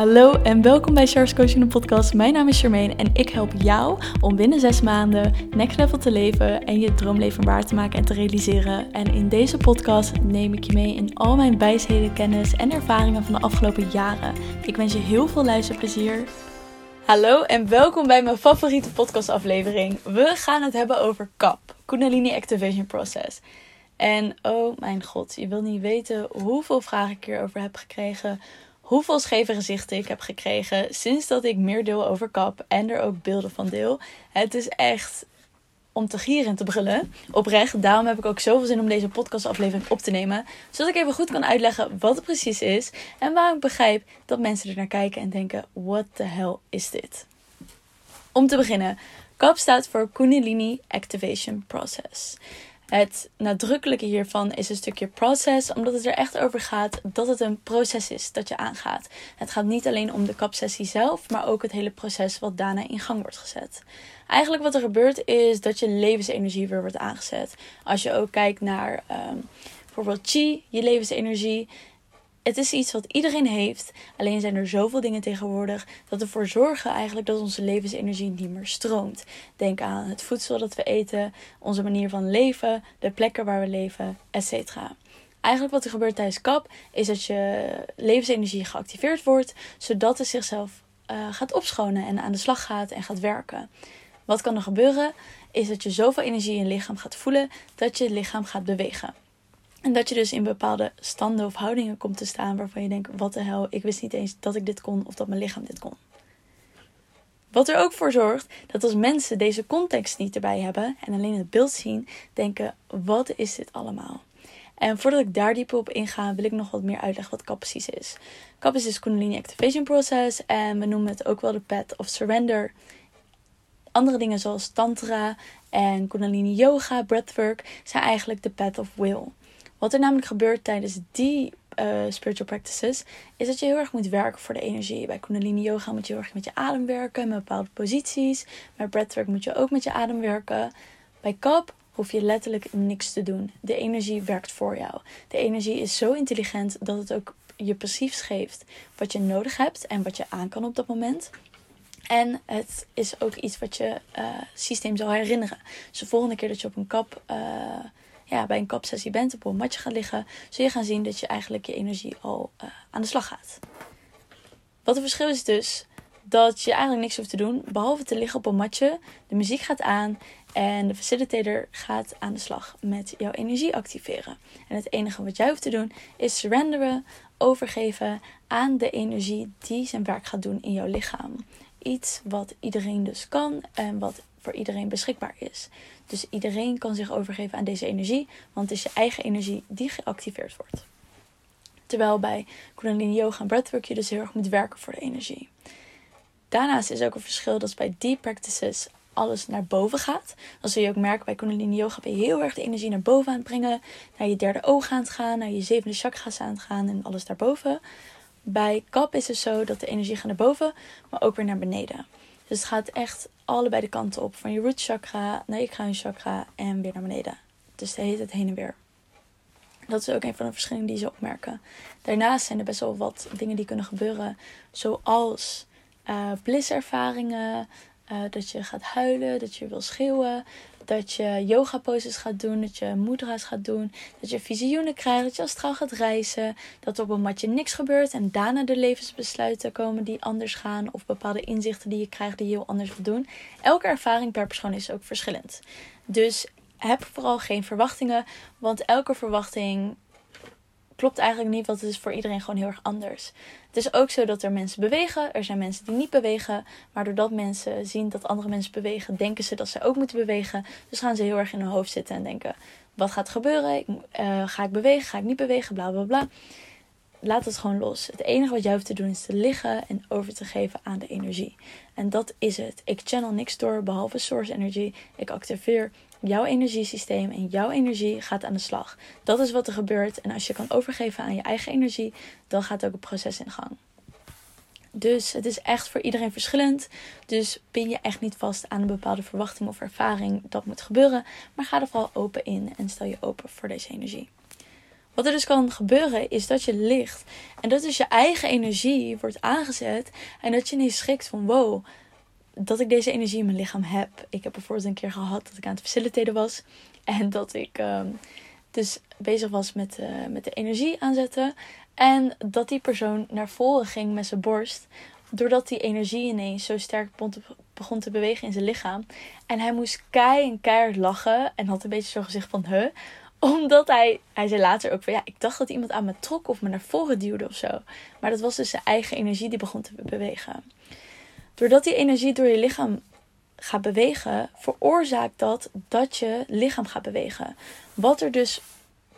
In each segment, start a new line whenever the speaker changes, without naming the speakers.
Hallo en welkom bij Charles Coaching podcast. Mijn naam is Charmaine en ik help jou om binnen zes maanden next level te leven en je droomleven waar te maken en te realiseren. En in deze podcast neem ik je mee in al mijn wijsheden, kennis en ervaringen van de afgelopen jaren. Ik wens je heel veel luisterplezier. Hallo en welkom bij mijn favoriete podcastaflevering. We gaan het hebben over CAP, Kundalini Activation Process. En oh mijn god, je wil niet weten hoeveel vragen ik hierover heb gekregen hoeveel scheve gezichten ik heb gekregen sinds dat ik meer deel over kap en er ook beelden van deel. Het is echt om te gieren en te brullen. Oprecht, daarom heb ik ook zoveel zin om deze podcastaflevering op te nemen. Zodat ik even goed kan uitleggen wat het precies is. En waarom ik begrijp dat mensen er naar kijken en denken: what the hell is dit? Om te beginnen, CAP staat voor Kundalini Activation Process. Het nadrukkelijke hiervan is een stukje process, omdat het er echt over gaat dat het een proces is dat je aangaat. Het gaat niet alleen om de kapsessie zelf, maar ook het hele proces wat daarna in gang wordt gezet. Eigenlijk wat er gebeurt is dat je levensenergie weer wordt aangezet. Als je ook kijkt naar um, bijvoorbeeld chi, je levensenergie, het is iets wat iedereen heeft. Alleen zijn er zoveel dingen tegenwoordig dat ervoor zorgen eigenlijk dat onze levensenergie niet meer stroomt. Denk aan het voedsel dat we eten, onze manier van leven, de plekken waar we leven, etc. Eigenlijk wat er gebeurt tijdens kap is dat je levensenergie geactiveerd wordt, zodat het zichzelf uh, gaat opschonen en aan de slag gaat en gaat werken. Wat kan er gebeuren? Is dat je zoveel energie in je lichaam gaat voelen dat je lichaam gaat bewegen. En dat je dus in bepaalde standen of houdingen komt te staan waarvan je denkt: wat de hel, ik wist niet eens dat ik dit kon of dat mijn lichaam dit kon. Wat er ook voor zorgt dat als mensen deze context niet erbij hebben en alleen het beeld zien, denken: wat is dit allemaal? En voordat ik daar dieper op inga, wil ik nog wat meer uitleggen wat CAP is. CAP is Kundalini Activation Process en we noemen het ook wel de Path of Surrender. Andere dingen zoals Tantra en Kundalini Yoga, Breathwork zijn eigenlijk de Path of Will. Wat er namelijk gebeurt tijdens die uh, spiritual practices, is dat je heel erg moet werken voor de energie. Bij Kundalini Yoga moet je heel erg met je adem werken, met bepaalde posities. Bij breathwork moet je ook met je adem werken. Bij kap hoef je letterlijk niks te doen. De energie werkt voor jou. De energie is zo intelligent dat het ook je precies geeft wat je nodig hebt en wat je aan kan op dat moment. En het is ook iets wat je uh, systeem zal herinneren. Dus de volgende keer dat je op een kap uh, ja, bij een kapsessie bent, op een matje gaat liggen, zul je gaan zien dat je eigenlijk je energie al uh, aan de slag gaat. Wat het verschil is dus dat je eigenlijk niks hoeft te doen, behalve te liggen op een matje. De muziek gaat aan en de facilitator gaat aan de slag met jouw energie activeren. En het enige wat jij hoeft te doen is surrenderen, overgeven aan de energie die zijn werk gaat doen in jouw lichaam. Iets wat iedereen dus kan en wat voor iedereen beschikbaar is. Dus iedereen kan zich overgeven aan deze energie, want het is je eigen energie die geactiveerd wordt. Terwijl bij Kundalini Yoga en Breathwork je dus heel erg moet werken voor de energie. Daarnaast is ook een verschil dat bij deep practices alles naar boven gaat. Dan zul je ook merken bij Kundalini Yoga ben je heel erg de energie naar boven aan het brengen. Naar je derde oog aan het gaan, naar je zevende chakra's aan het gaan en alles daarboven. Bij kap is het zo dat de energie gaat naar boven, maar ook weer naar beneden. Dus het gaat echt allebei de kanten op. Van je root chakra naar je kruinchakra en weer naar beneden. Dus de heet het heen en weer. Dat is ook een van de verschillen die ze opmerken. Daarnaast zijn er best wel wat dingen die kunnen gebeuren. Zoals uh, blisservaringen. Uh, dat je gaat huilen, dat je wil schreeuwen dat je yoga poses gaat doen, dat je mudra's gaat doen, dat je visioenen krijgt, dat je astraal gaat reizen, dat op een matje niks gebeurt en daarna de levensbesluiten komen die anders gaan of bepaalde inzichten die je krijgt die je heel anders wil doen. Elke ervaring per persoon is ook verschillend. Dus heb vooral geen verwachtingen, want elke verwachting klopt eigenlijk niet, want het is voor iedereen gewoon heel erg anders. Het is ook zo dat er mensen bewegen, er zijn mensen die niet bewegen, maar doordat mensen zien dat andere mensen bewegen, denken ze dat ze ook moeten bewegen. Dus gaan ze heel erg in hun hoofd zitten en denken: wat gaat gebeuren? Uh, ga ik bewegen? Ga ik niet bewegen? Bla bla bla. Laat het gewoon los. Het enige wat jij hoeft te doen is te liggen en over te geven aan de energie. En dat is het. Ik channel niks door behalve source energy. Ik activeer jouw energiesysteem en jouw energie gaat aan de slag. Dat is wat er gebeurt. En als je kan overgeven aan je eigen energie, dan gaat ook het proces in gang. Dus het is echt voor iedereen verschillend. Dus pin je echt niet vast aan een bepaalde verwachting of ervaring dat moet gebeuren. Maar ga er vooral open in en stel je open voor deze energie. Wat er dus kan gebeuren is dat je ligt en dat dus je eigen energie wordt aangezet en dat je niet schrikt van wow, dat ik deze energie in mijn lichaam heb. Ik heb bijvoorbeeld een keer gehad dat ik aan het faciliteren was en dat ik ehm, dus bezig was met, uh, met de energie aanzetten en dat die persoon naar voren ging met zijn borst doordat die energie ineens zo sterk begon te bewegen in zijn lichaam. En hij moest kei keihard lachen. En had een beetje zo'n gezicht van, huh? Omdat hij, hij zei later ook van, ja, ik dacht dat iemand aan me trok of me naar voren duwde of zo. Maar dat was dus zijn eigen energie die begon te bewegen. Doordat die energie door je lichaam gaat bewegen, veroorzaakt dat dat je lichaam gaat bewegen. Wat er dus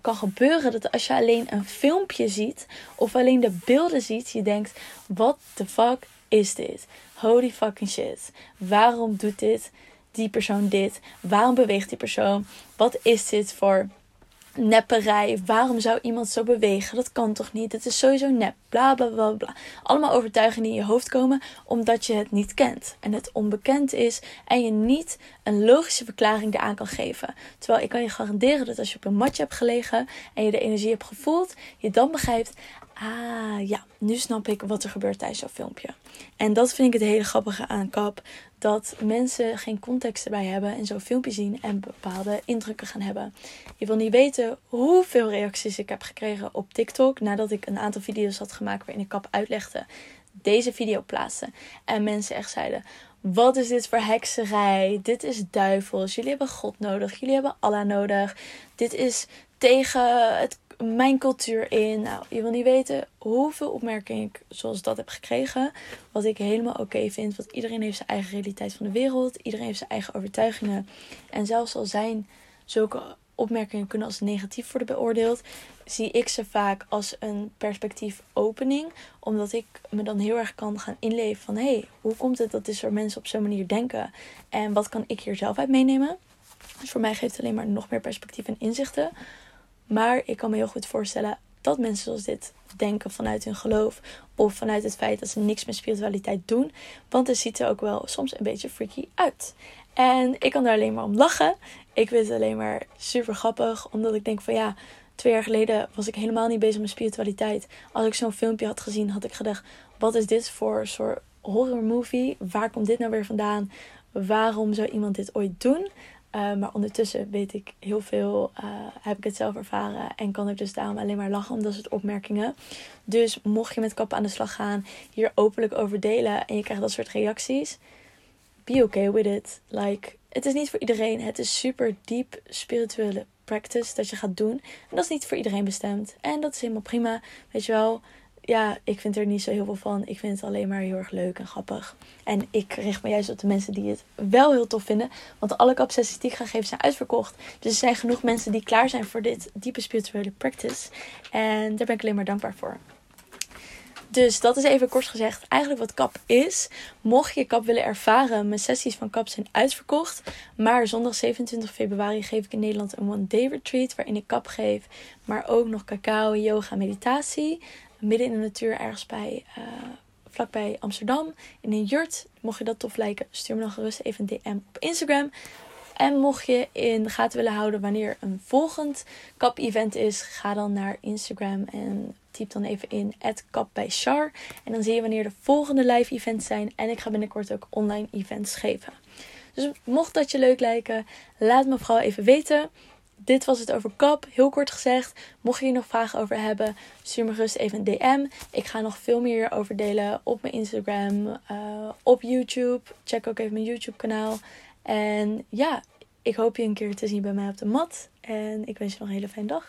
kan gebeuren dat als je alleen een filmpje ziet of alleen de beelden ziet, je denkt: what the fuck is dit? Holy fucking shit. Waarom doet dit die persoon dit? Waarom beweegt die persoon? Wat is dit voor nepperij. Waarom zou iemand zo bewegen? Dat kan toch niet? Het is sowieso nep. Bla bla bla bla. Allemaal overtuigingen die in je hoofd komen omdat je het niet kent. En het onbekend is en je niet een logische verklaring eraan kan geven. Terwijl ik kan je garanderen dat als je op een matje hebt gelegen en je de energie hebt gevoeld, je dan begrijpt: ah ja, nu snap ik wat er gebeurt tijdens zo'n filmpje. En dat vind ik het hele grappige aan Kap. Dat mensen geen context erbij hebben en zo'n filmpje zien en bepaalde indrukken gaan hebben. Je wil niet weten hoeveel reacties ik heb gekregen op TikTok nadat ik een aantal video's had gemaakt waarin ik Kap uitlegde. Deze video plaatste. En mensen echt zeiden: Wat is dit voor hekserij? Dit is duivels. Jullie hebben God nodig. Jullie hebben Allah nodig. Dit is tegen het mijn cultuur in. Nou, je wil niet weten hoeveel opmerkingen ik zoals dat heb gekregen. Wat ik helemaal oké vind. Want iedereen heeft zijn eigen realiteit van de wereld. Iedereen heeft zijn eigen overtuigingen. En zelfs al zijn zulke opmerkingen kunnen als negatief worden beoordeeld, zie ik ze vaak als een perspectiefopening. Omdat ik me dan heel erg kan gaan inleven van hé, hey, hoe komt het dat dit soort mensen op zo'n manier denken? En wat kan ik hier zelf uit meenemen? Dus voor mij geeft het alleen maar nog meer perspectief en inzichten. Maar ik kan me heel goed voorstellen dat mensen zoals dit denken vanuit hun geloof of vanuit het feit dat ze niks met spiritualiteit doen. Want het ziet er ook wel soms een beetje freaky uit. En ik kan daar alleen maar om lachen. Ik vind het alleen maar super grappig, omdat ik denk van ja, twee jaar geleden was ik helemaal niet bezig met spiritualiteit. Als ik zo'n filmpje had gezien, had ik gedacht: wat is dit voor soort horror movie? Waar komt dit nou weer vandaan? Waarom zou iemand dit ooit doen? Eh, maar ondertussen weet ik heel veel, uh, heb ik het zelf ervaren en kan ik dus daarom alleen maar lachen om dat soort opmerkingen. Dus mocht je met kappen aan de slag gaan, hier openlijk over delen en je krijgt dat soort reacties, be okay with it. Like, het is niet voor iedereen. Het is super diep spirituele practice dat je gaat doen. En dat is niet voor iedereen bestemd. En dat is helemaal prima. Weet je wel, ja, ik vind er niet zo heel veel van. Ik vind het alleen maar heel erg leuk en grappig. En ik richt me juist op de mensen die het wel heel tof vinden. Want alle capsessies die ik ga geven zijn uitverkocht. Dus er zijn genoeg mensen die klaar zijn voor dit diepe spirituele practice. En daar ben ik alleen maar dankbaar voor. Dus dat is even kort gezegd eigenlijk wat kap is. Mocht je kap willen ervaren, mijn sessies van kap zijn uitverkocht. Maar zondag 27 februari geef ik in Nederland een one-day retreat waarin ik kap geef. Maar ook nog cacao, yoga, meditatie midden in de natuur ergens bij, uh, vlakbij Amsterdam. In een jurt. Mocht je dat tof lijken, stuur me dan gerust even een DM op Instagram. En mocht je in de gaten willen houden wanneer een volgend kap-event is, ga dan naar Instagram en typ dan even in kap. En dan zie je wanneer de volgende live events zijn. En ik ga binnenkort ook online events geven. Dus mocht dat je leuk lijken, laat me vooral even weten dit was het over kap. Heel kort gezegd. Mocht je hier nog vragen over hebben, stuur me gerust even een DM. Ik ga nog veel meer over delen op mijn Instagram, uh, op YouTube. Check ook even mijn YouTube kanaal. En ja, ik hoop je een keer te zien bij mij op de mat. En ik wens je nog een hele fijne dag.